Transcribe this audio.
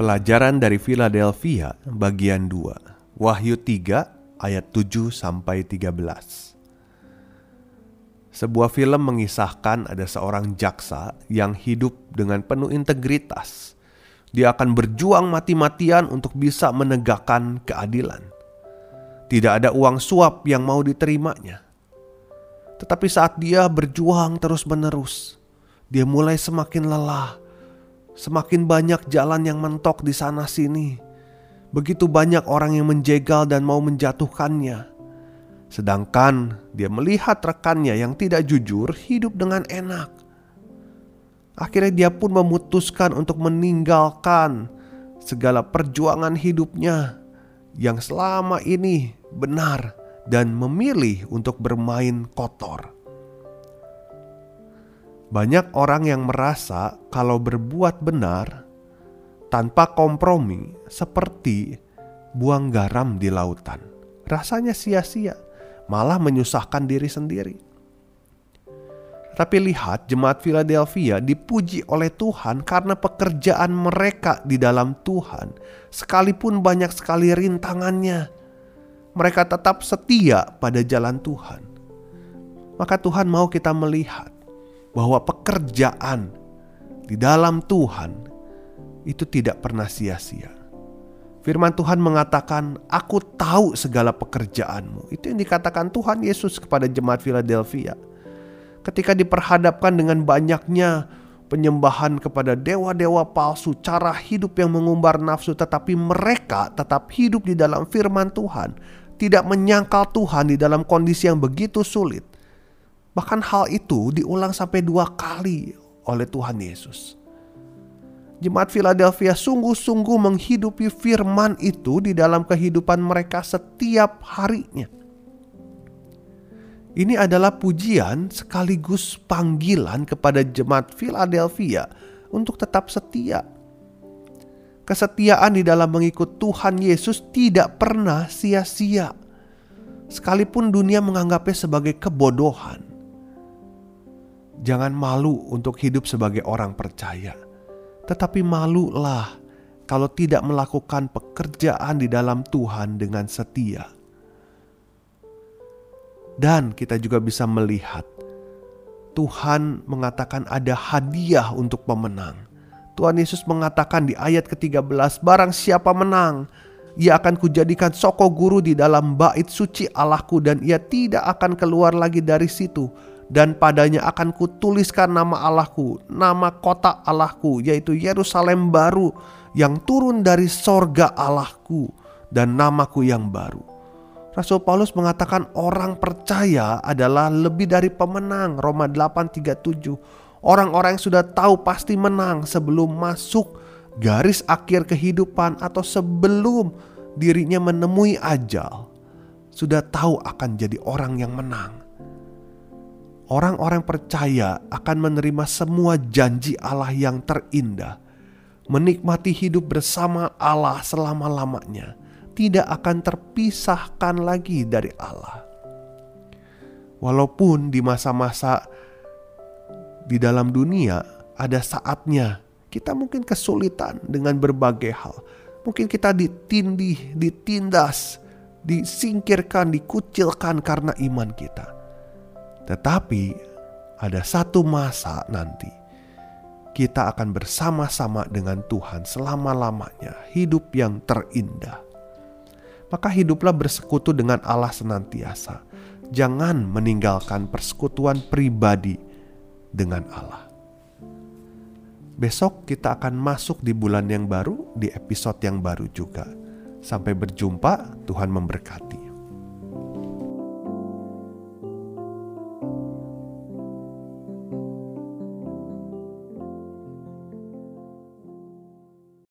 Pelajaran dari Philadelphia bagian 2 Wahyu 3 ayat 7 sampai 13 Sebuah film mengisahkan ada seorang jaksa yang hidup dengan penuh integritas. Dia akan berjuang mati-matian untuk bisa menegakkan keadilan. Tidak ada uang suap yang mau diterimanya. Tetapi saat dia berjuang terus-menerus, dia mulai semakin lelah Semakin banyak jalan yang mentok di sana-sini. Begitu banyak orang yang menjegal dan mau menjatuhkannya. Sedangkan dia melihat rekannya yang tidak jujur hidup dengan enak. Akhirnya dia pun memutuskan untuk meninggalkan segala perjuangan hidupnya yang selama ini benar dan memilih untuk bermain kotor. Banyak orang yang merasa kalau berbuat benar tanpa kompromi seperti buang garam di lautan. Rasanya sia-sia, malah menyusahkan diri sendiri. Tapi lihat jemaat Philadelphia dipuji oleh Tuhan karena pekerjaan mereka di dalam Tuhan. Sekalipun banyak sekali rintangannya, mereka tetap setia pada jalan Tuhan. Maka Tuhan mau kita melihat bahwa pekerjaan di dalam Tuhan itu tidak pernah sia-sia. Firman Tuhan mengatakan, "Aku tahu segala pekerjaanmu." Itu yang dikatakan Tuhan Yesus kepada jemaat Philadelphia. Ketika diperhadapkan dengan banyaknya penyembahan kepada dewa-dewa palsu, cara hidup yang mengumbar nafsu, tetapi mereka tetap hidup di dalam firman Tuhan, tidak menyangkal Tuhan di dalam kondisi yang begitu sulit. Bahkan hal itu diulang sampai dua kali oleh Tuhan Yesus. Jemaat Philadelphia sungguh-sungguh menghidupi firman itu di dalam kehidupan mereka setiap harinya. Ini adalah pujian sekaligus panggilan kepada jemaat Philadelphia untuk tetap setia. Kesetiaan di dalam mengikut Tuhan Yesus tidak pernah sia-sia. Sekalipun dunia menganggapnya sebagai kebodohan, Jangan malu untuk hidup sebagai orang percaya, tetapi malulah kalau tidak melakukan pekerjaan di dalam Tuhan dengan setia. Dan kita juga bisa melihat Tuhan mengatakan ada hadiah untuk pemenang. Tuhan Yesus mengatakan di ayat ke-13, barang siapa menang, ia akan kujadikan soko guru di dalam bait suci Allahku dan ia tidak akan keluar lagi dari situ dan padanya akan kutuliskan nama Allahku, nama kota Allahku, yaitu Yerusalem baru yang turun dari sorga Allahku dan namaku yang baru. Rasul Paulus mengatakan orang percaya adalah lebih dari pemenang. Roma 8:37. Orang-orang yang sudah tahu pasti menang sebelum masuk garis akhir kehidupan atau sebelum dirinya menemui ajal. Sudah tahu akan jadi orang yang menang orang-orang percaya akan menerima semua janji Allah yang terindah, menikmati hidup bersama Allah selama-lamanya, tidak akan terpisahkan lagi dari Allah. Walaupun di masa-masa di dalam dunia ada saatnya kita mungkin kesulitan dengan berbagai hal. Mungkin kita ditindih, ditindas, disingkirkan, dikucilkan karena iman kita. Tetapi ada satu masa nanti kita akan bersama-sama dengan Tuhan selama-lamanya, hidup yang terindah. Maka hiduplah bersekutu dengan Allah senantiasa. Jangan meninggalkan persekutuan pribadi dengan Allah. Besok kita akan masuk di bulan yang baru, di episode yang baru juga. Sampai berjumpa, Tuhan memberkati.